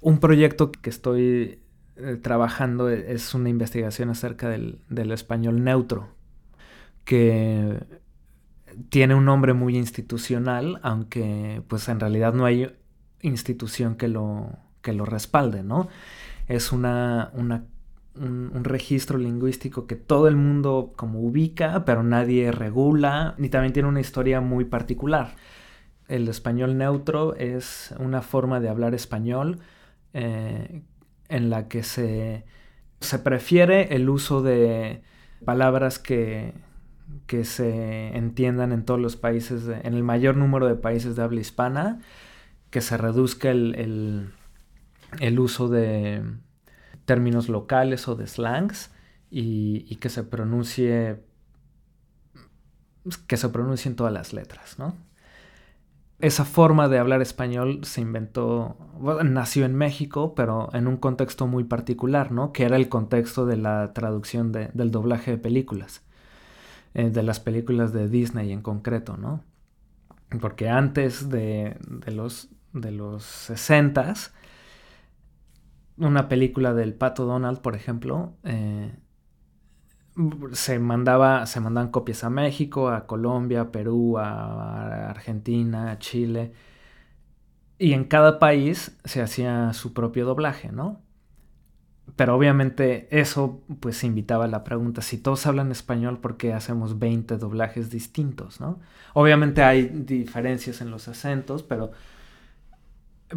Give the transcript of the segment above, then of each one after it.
Un proyecto que estoy eh, trabajando es una investigación acerca del, español neutro, que tiene un nombre muy institucional, aunque pues en realidad no hay institución que lo, que lo respalde, ¿no? Es una, una un, registro lingüístico que todo el mundo como ubica, pero nadie regula, y también tiene una historia muy particular. El español neutro es una forma de hablar español eh, en la que se, se prefiere el uso de palabras que, que se entiendan en todos los países, en el mayor número de países de habla hispana, que se reduzca el, el uso de, términos locales o de slangs y, que se pronuncie que se pronuncien todas las letras, ¿no? Esa forma de hablar español se inventó, nació en México, pero en un contexto muy particular, ¿no? Que era el contexto de la traducción del doblaje de películas, eh, de las películas de Disney en concreto, ¿no? Porque antes de, los, de los 60s, una película del Pato Donald, por ejemplo, eh, se mandaba, se mandaban copias a México, a Colombia, a Perú, a Argentina, a Chile. Y en cada país se hacía su propio doblaje, ¿no? Pero obviamente eso pues invitaba a la pregunta, si todos hablan español, ¿por qué hacemos 20 doblajes distintos, ¿no? Obviamente hay diferencias en los acentos, pero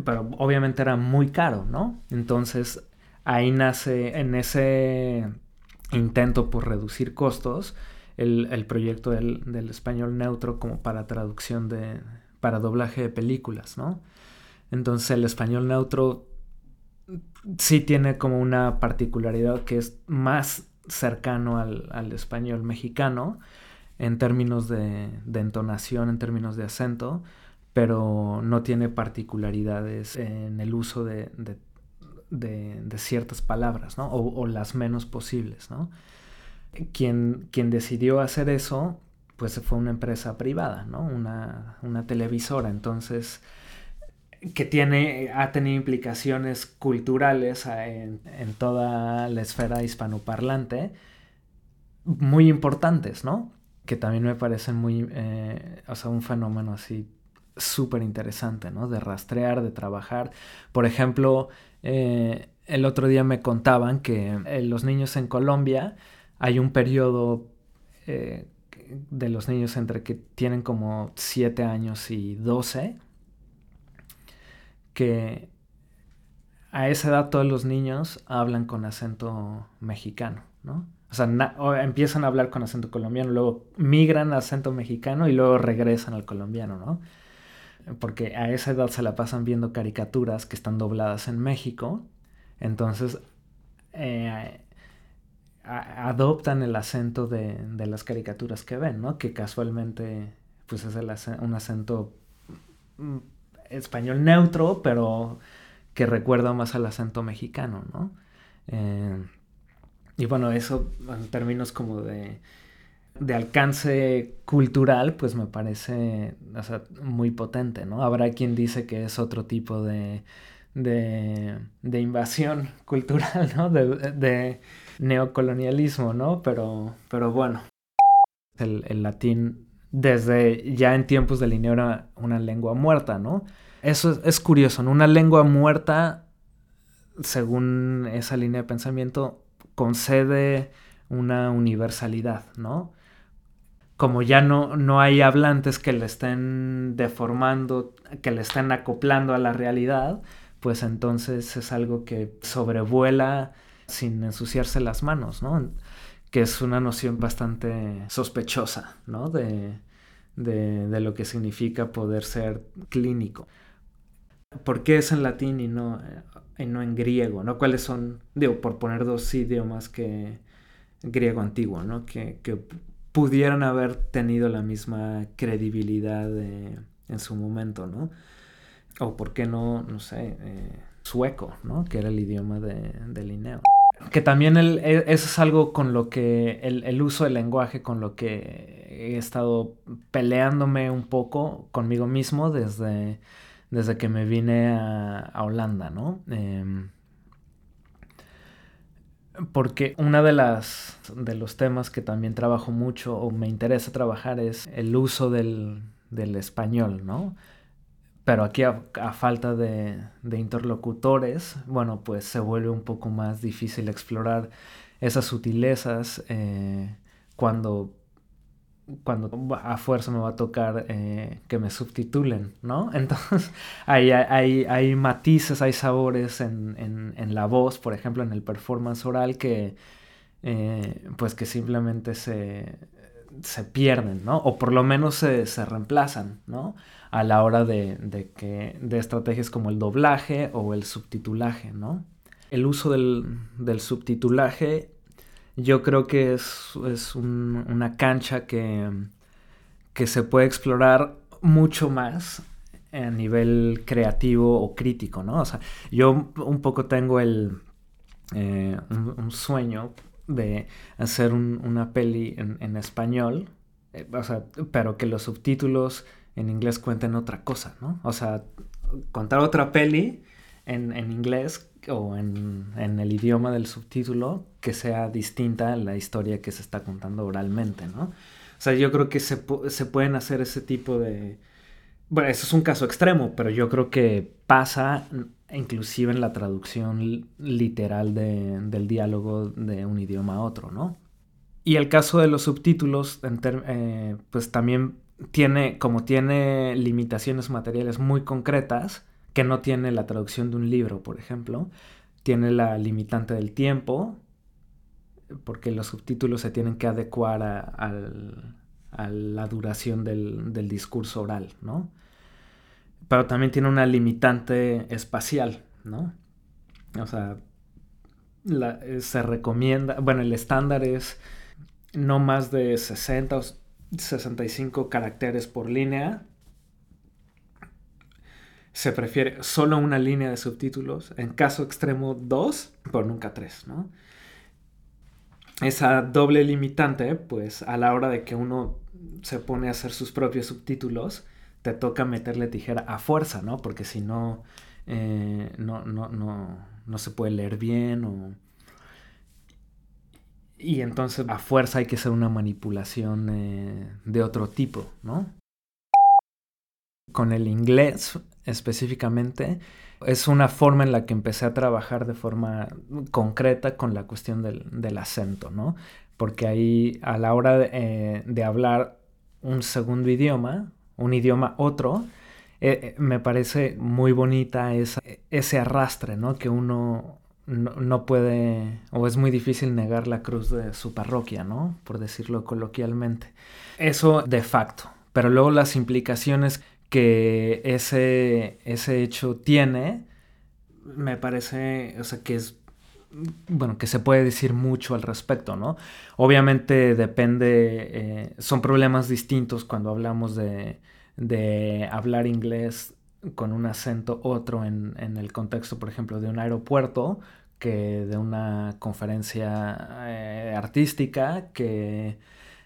pero obviamente era muy caro, ¿no? Entonces ahí nace, en ese intento por reducir costos, el, proyecto del, español neutro como para traducción de, para doblaje de películas, ¿no? Entonces el español neutro sí tiene como una particularidad que es más cercano al, español mexicano en términos de, de, entonación, en términos de acento, pero no tiene particularidades en el uso de, ciertas palabras, ¿no? O, las menos posibles, ¿no? Quien, quien, decidió hacer eso, pues fue una empresa privada, ¿no? Una, televisora, entonces, que tiene, ha tenido implicaciones culturales en, toda la esfera hispanoparlante muy importantes, ¿no? Que también me parecen muy, eh, o sea, un fenómeno así súper interesante, ¿no? De rastrear, de trabajar. Por ejemplo, eh, el otro día me contaban que eh, los niños en Colombia hay un periodo eh, de los niños entre que tienen como 7 años y 12 que a esa edad todos los niños hablan con acento mexicano, ¿no? O sea, empiezan a hablar con acento colombiano, luego migran al acento mexicano y luego regresan al colombiano, ¿no? Porque a esa edad se la pasan viendo caricaturas que están dobladas en México, entonces eh, adoptan el acento de, las caricaturas que ven, ¿no? Que casualmente pues es un acento mm, español neutro, pero que recuerda más al acento mexicano, ¿no? Eh, y bueno, eso en términos como de de alcance cultural, pues me parece muy potente, ¿no? Habrá quien dice que es otro tipo de, de, invasión cultural, ¿no? De, neocolonialismo, ¿no? Pero, pero bueno, el, latín desde ya en tiempos de línea era una lengua muerta, ¿no? Eso es, es curioso, ¿no? Una lengua muerta, según esa línea de pensamiento, concede una universalidad, ¿no? Como ya no, no hay hablantes que le estén deformando, que le estén acoplando a la realidad, pues entonces es algo que sobrevuela sin ensuciarse las manos, ¿no? Que es una noción bastante sospechosa, ¿no? De, de, lo que significa poder ser clínico. ¿Por qué es en latín y no, y no en griego, ¿no? ¿Cuáles son, digo, por poner dos idiomas que griego antiguo, ¿no? Que pudieran haber tenido la misma credibilidad en su momento, ¿no? O por qué no, no sé, eh, sueco, ¿no? Que era el idioma de, de Linneo. Que también el, e, eso es algo con lo que, el, uso del lenguaje con lo que he estado peleándome un poco conmigo mismo desde, desde que me vine a, Holanda, ¿no? Em, porque una de las de los temas que también trabajo mucho o me interesa trabajar es el uso del, del español, ¿no? Pero aquí a, falta de, de, interlocutores, bueno, pues se vuelve un poco más difícil explorar esas sutilezas eh, cuando, cuando a fuerza me va a tocar eh, que me subtitulen, ¿no? Entonces hay, hay, hay matices, hay sabores en, en, en, la voz, por ejemplo, en el performance oral que, eh, pues que simplemente se, se pierden, ¿no? O por lo menos se, se reemplazan, ¿no? A la hora de, de, que, de estrategias como el doblaje o el subtitulaje, ¿no? El uso del, del subtitulaje yo creo que es, es un, una cancha que, que se puede explorar mucho más a nivel creativo o crítico, ¿no? O sea, yo un poco tengo el, eh, un, sueño de hacer una peli en, español, eh, o sea, pero que los subtítulos en inglés cuenten otra cosa, ¿no? O sea, contar otra peli en, en inglés o en, en, el idioma del subtítulo que sea distinta a la historia que se está contando oralmente, ¿no? O sea, yo creo que se, se pueden hacer ese tipo de... Bueno, eso es un caso extremo, pero yo creo que pasa inclusive en la traducción literal de, del diálogo de un idioma a otro, ¿no? Y el caso de los subtítulos, eh, pues también tiene, como tiene limitaciones materiales muy concretas, que no tiene la traducción de un libro, por ejemplo, tiene la limitante del tiempo, porque los subtítulos se tienen que adecuar a, la duración del, discurso oral, ¿no? pero también tiene una limitante espacial, ¿no? O sea, eh, se recomienda, bueno, el estándar es no más de 60 o 65 caracteres por línea. Se prefiere solo una línea de subtítulos, en caso extremo dos, pero nunca tres, ¿no? Esa doble limitante, pues a la hora de que uno se pone a hacer sus propios subtítulos, te toca meterle tijera a fuerza, ¿no? Porque si no, eh, no, no, no, no se puede leer bien o... Y entonces a fuerza hay que hacer una manipulación eh, de otro tipo, ¿no? Con el inglés específicamente, es una forma en la que empecé a trabajar de forma concreta con la cuestión del, acento, ¿no? Porque ahí a la hora de, eh, de hablar un segundo idioma, un idioma otro, eh, eh, me parece muy bonita esa, ese arrastre, ¿no? Que uno no, puede, o es muy difícil negar la cruz de su parroquia, ¿no? Por decirlo coloquialmente. Eso de facto. Pero luego las implicaciones que ese, ese hecho tiene, me parece, o sea, que es bueno, que se puede decir mucho al respecto, ¿no? Obviamente depende, eh, son problemas distintos cuando hablamos de, de hablar inglés con un acento otro en, el contexto, por ejemplo, de un aeropuerto que de una conferencia eh, artística que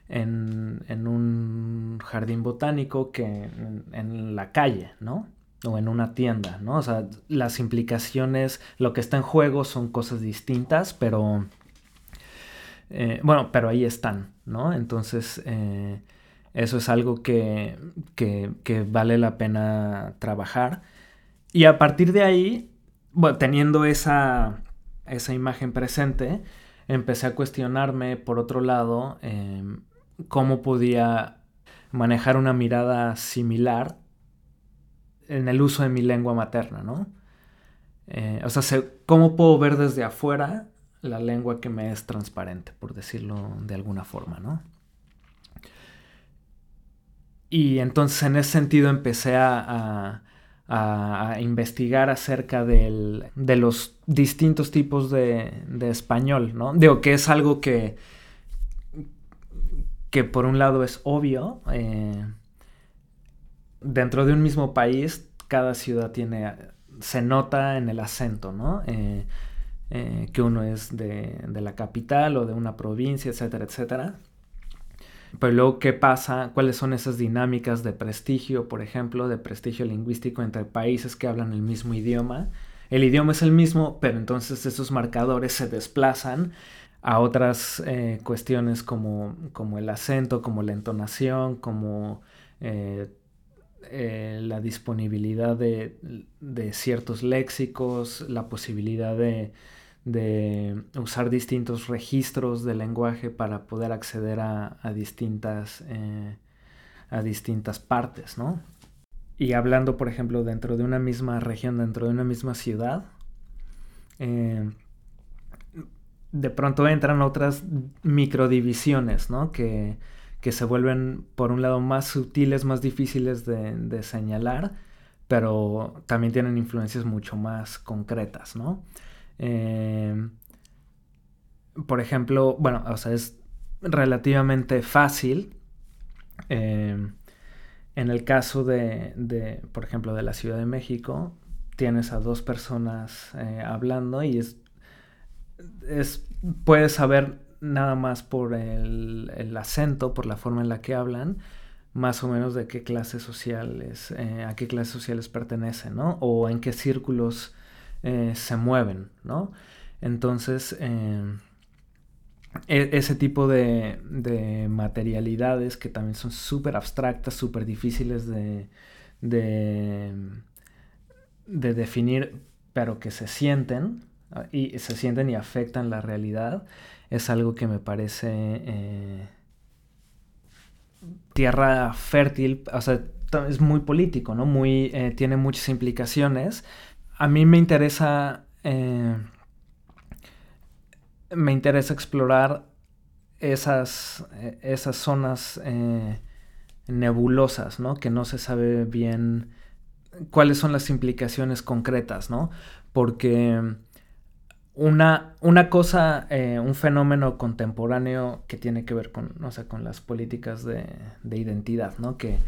en, un jardín botánico que en, la calle, ¿no? O en una tienda, ¿no? O sea, las implicaciones, lo que está en juego son cosas distintas, pero... Eh, bueno, pero ahí están, ¿no? Entonces, eh, eso es algo que, vale la pena trabajar. Y a partir de ahí, bueno, teniendo esa, esa imagen presente, empecé a cuestionarme, por otro lado, em, cómo podía manejar una mirada similar en el uso de mi lengua materna, ¿no? Eh, o sea, cómo puedo ver desde afuera la lengua que me es transparente, por decirlo de alguna forma, ¿no? Y entonces en ese sentido empecé a, investigar acerca de los distintos tipos de, español, ¿no? Digo que es algo que, que por un lado es obvio. Eh, dentro de un mismo país, cada ciudad tiene, se nota en el acento, ¿no? Eh, eh, que uno es de, de la capital o de una provincia, etcétera, etcétera. Pero luego, ¿qué pasa? ¿Cuáles son esas dinámicas de prestigio, por ejemplo, de prestigio lingüístico entre países que hablan el mismo idioma? El idioma es el mismo, pero entonces esos marcadores se desplazan a otras eh, cuestiones como, como, el acento, como la entonación, como eh, eh, la disponibilidad de, ciertos léxicos, la posibilidad de, usar distintos registros de lenguaje para poder acceder a, distintas, a distintas partes, ¿no? Y hablando, por ejemplo, dentro de una misma región, dentro de una misma ciudad, de pronto entran otras microdivisiones, ¿no? Que, que, se vuelven, por un lado, más sutiles, más difíciles de, señalar, pero también tienen influencias mucho más concretas, ¿no? Eh, por ejemplo, bueno, o sea, es relativamente fácil eh, en el caso de, por ejemplo, de la Ciudad de México, tienes a dos personas eh, hablando y es, es, puedes saber nada más por el, acento, por la forma en la que hablan, más o menos de qué clases sociales, eh, a qué clases sociales pertenecen, ¿no? O en qué círculos eh, se mueven, ¿no? Entonces, e, ese tipo de, materialidades que también son súper abstractas, súper difíciles de, de, definir, pero que se sienten y se sienten y afectan la realidad, es algo que me parece eh, tierra fértil, o sea, es muy político, ¿no? Muy, eh, tiene muchas implicaciones. A mí me interesa... Eh, me interesa explorar esas, esas zonas nebulosas, ¿no? Que no se sabe bien cuáles son las implicaciones concretas, ¿no? Porque una, una cosa, eh, un fenómeno contemporáneo que tiene que ver con, con las políticas de, identidad, ¿no? Que,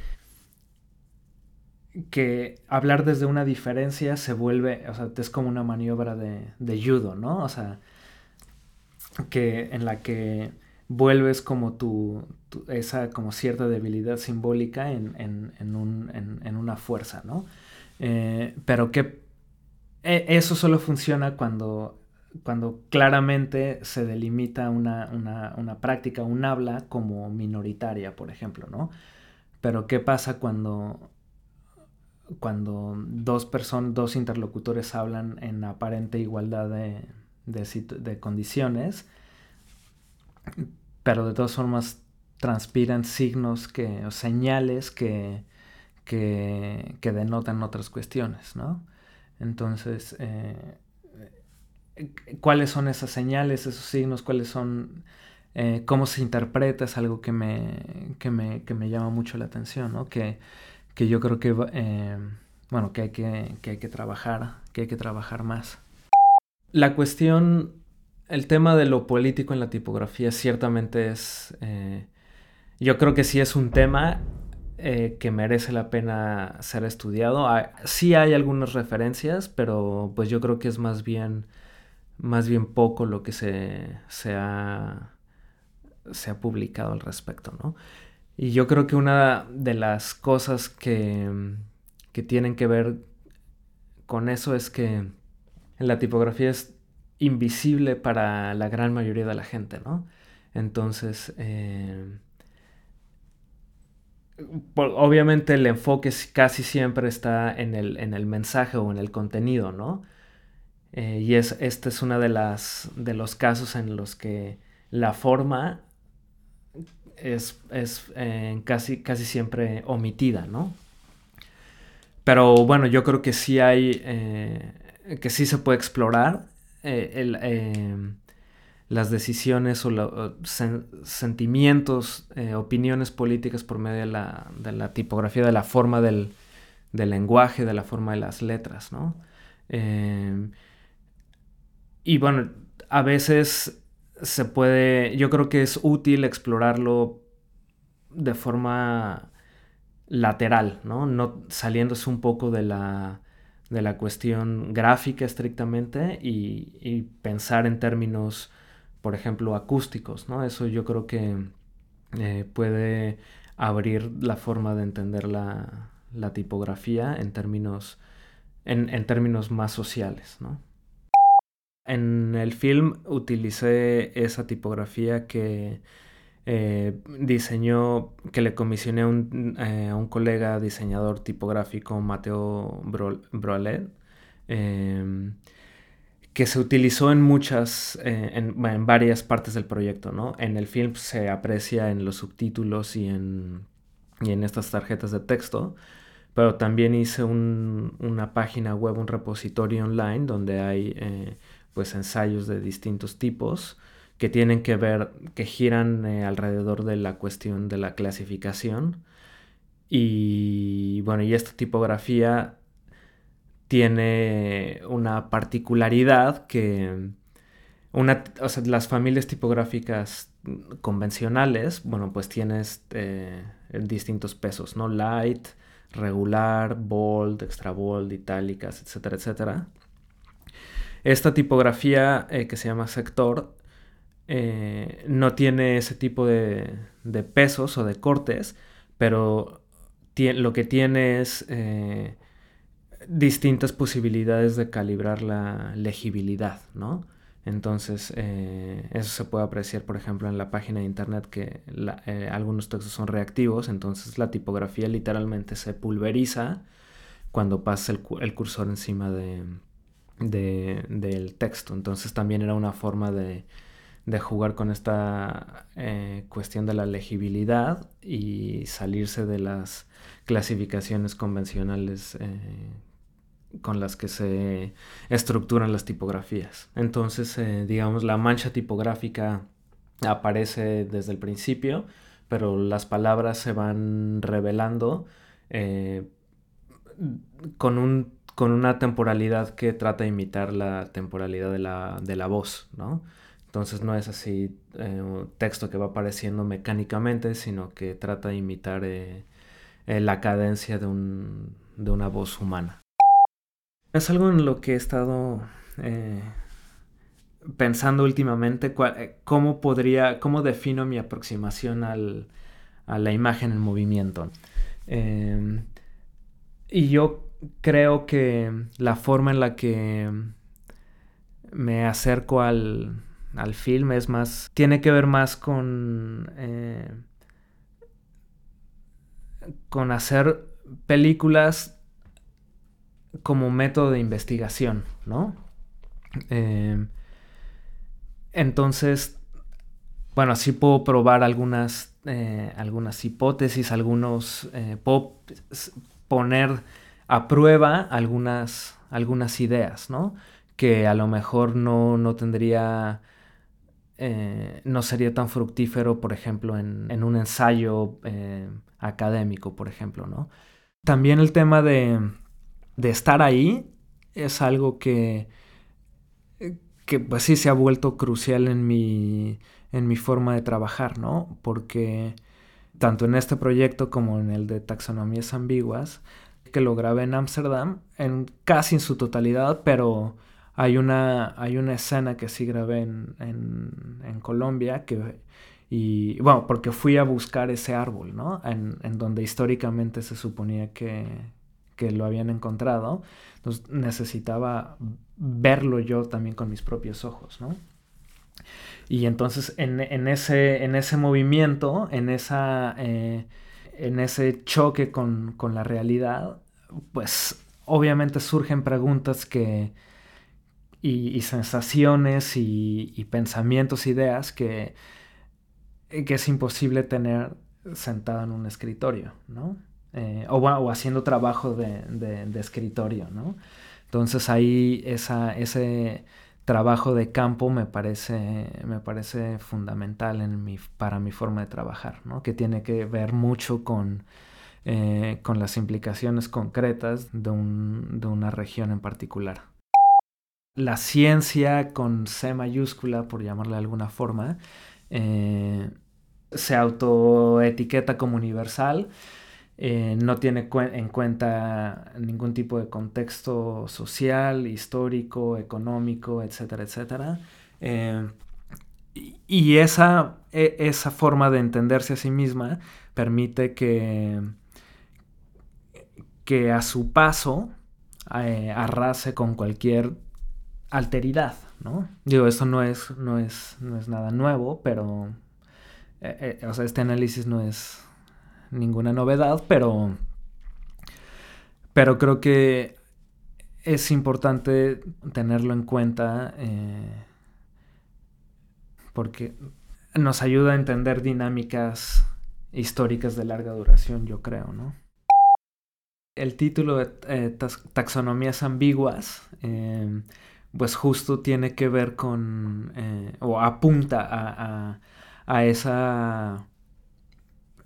que hablar desde una diferencia se vuelve, o sea, es como una maniobra de, de judo, ¿no? O sea, que, en la que vuelves como tu, esa como cierta debilidad simbólica en, en, una fuerza, ¿no? Eh, pero que e, eso solo funciona cuando, cuando claramente se delimita una, una, práctica, un habla como minoritaria, por ejemplo, ¿no? Pero ¿qué pasa cuando, cuando dos personas, dos interlocutores hablan en aparente igualdad de, de, condiciones, pero de todas formas transpiran signos que, o señales que, que, denotan otras cuestiones, ¿no? Entonces, eh, ¿cuáles son esas señales, esos signos? ¿Cuáles son, eh, cómo se interpreta? Es algo que me, que me, que me llama mucho la atención, ¿no? Que, que yo creo que, eh, bueno, que hay que, que hay que trabajar, que hay que trabajar más. La cuestión, el tema de lo político en la tipografía ciertamente es, eh, yo creo que sí es un tema eh, que merece la pena ser estudiado. sí hay algunas referencias, pero pues yo creo que es más bien, más bien poco lo que se, se, ha, se ha publicado al respecto, ¿no? Y yo creo que una de las cosas que, que tienen que ver con eso es que la tipografía es invisible para la gran mayoría de la gente, ¿no? Entonces, eh, obviamente el enfoque casi siempre está en el, en el, mensaje o en el contenido, ¿no? Eh, y es, este es uno de, de los casos en los que la forma es, es eh, casi, casi siempre omitida, ¿no? Pero bueno, yo creo que sí hay que sí se puede explorar eh, em, las decisiones o los sentimientos, eh, opiniones políticas por medio de la, tipografía, de la forma del, lenguaje, de la forma de las letras, ¿no? Y bueno, a veces se puede, yo creo que es útil explorarlo de forma lateral, ¿no? No saliéndose un poco de la, de la cuestión gráfica estrictamente y, pensar en términos, por ejemplo, acústicos, ¿no? Eso yo creo que, eh, puede abrir la forma de entender la, tipografía en términos, en, términos más sociales, En el film utilicé esa tipografía que eh, diseñó, que le comisioné a un, eh, a un, colega diseñador tipográfico, Mateo Brolet, em, que se utilizó en muchas, eh, en, varias partes del proyecto, ¿no? En el film se aprecia en los subtítulos y en, y en estas tarjetas de texto, pero también hice una página web, un repositorio online donde hay pues ensayos de distintos tipos que tienen que ver, que giran eh, alrededor de la cuestión de la clasificación. Y bueno, y esta tipografía tiene una particularidad que una, o sea, las familias tipográficas convencionales, bueno, pues tienes eh, distintos pesos, ¿no? Light, regular, bold, extra bold, itálicas, etcétera, etcétera. Esta tipografía eh, que se llama sector eh, no tiene ese tipo de, pesos o de cortes, pero lo que tiene es eh, distintas posibilidades de calibrar la legibilidad, ¿no? Entonces, eso se puede apreciar, por ejemplo, en la página de internet que algunos textos son reactivos, entonces la tipografía literalmente se pulveriza cuando pasa el, cursor encima del texto. Entonces también era una forma de, de jugar con esta eh, cuestión de la legibilidad y salirse de las clasificaciones convencionales eh, con las que se estructuran las tipografías. Entonces, eh, digamos, la mancha tipográfica aparece desde el principio, pero las palabras se van revelando con, un, con una temporalidad que trata de imitar la temporalidad de la, de la voz, ¿no? Entonces no es así eh, un texto que va apareciendo mecánicamente, sino que trata de imitar eh, eh, la cadencia de, un, de, una voz humana. Es algo en lo que he estado pensando últimamente, cómo podría, cómo defino mi aproximación al, a la imagen en movimiento. Em, y yo creo que la forma en la que me acerco al, al film es más, tiene que ver más con, eh, con hacer películas como método de investigación, ¿no? Eh, entonces, bueno, sí puedo probar algunas, eh, algunas hipótesis, algunos, puedo poner a prueba algunas, algunas ideas, ¿no? Que a lo mejor no, no tendría eh, no sería tan fructífero, por ejemplo, en, un ensayo eh, académico, por ejemplo, ¿no? También el tema de, estar ahí es algo que, que, pues sí, se ha vuelto crucial en mi, en mi forma de trabajar, ¿no? Porque tanto en este proyecto como en el de taxonomías ambiguas, que lo grabé en Ámsterdam, en casi en su totalidad, pero hay una, hay una escena que sí grabé en, en, Colombia que, y bueno, porque fui a buscar ese árbol, ¿no? En, en donde históricamente se suponía que, que, lo habían encontrado. Entonces necesitaba verlo yo también con mis propios ojos, ¿no? Y entonces en, en ese, en ese movimiento, en, esa, eh, en ese choque con, con la realidad, pues obviamente surgen preguntas que, y, sensaciones y, pensamientos, ideas que, que es imposible tener sentado en un escritorio, ¿no? Eh, o, haciendo trabajo de, escritorio, ¿no? Entonces ahí esa, ese trabajo de campo me parece, me parece fundamental en mi, para mi forma de trabajar, ¿no? Que tiene que ver mucho con, eh, con las implicaciones concretas de, un, de una región en particular la ciencia con C mayúscula, por llamarle de alguna forma, eh, se autoetiqueta como universal, eh, no tiene en cuenta ningún tipo de contexto social, histórico, económico, etcétera, etcétera. Eh, y esa, e, esa forma de entenderse a sí misma permite que, que a su paso eh, arrase con cualquier alteridad, ¿no? Digo, esto no es, no es, no es nada nuevo, pero... Eh, eh, o sea, este análisis no es ninguna novedad, pero... Pero creo que es importante tenerlo en cuenta porque nos ayuda a entender dinámicas históricas de larga duración, yo creo, ¿no? El título de eh, Taxonomías ambiguas, em, pues justo tiene que ver con, eh, o apunta a, esa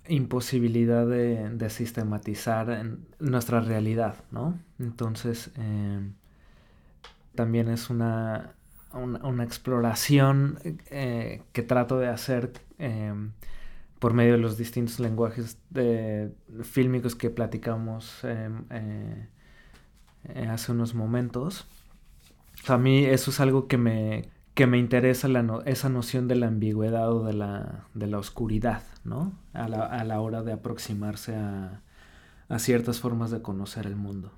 imposibilidad de, sistematizar nuestra realidad, ¿no? Entonces, también es una, una, exploración eh, que trato de hacer por medio de los distintos lenguajes de, fílmicos que platicamos em, eh, eh, hace unos momentos. a mí eso es algo que me, que me interesa, esa noción de la ambigüedad o de la, de la oscuridad, ¿no? A la, a la hora de aproximarse a, a ciertas formas de conocer el mundo.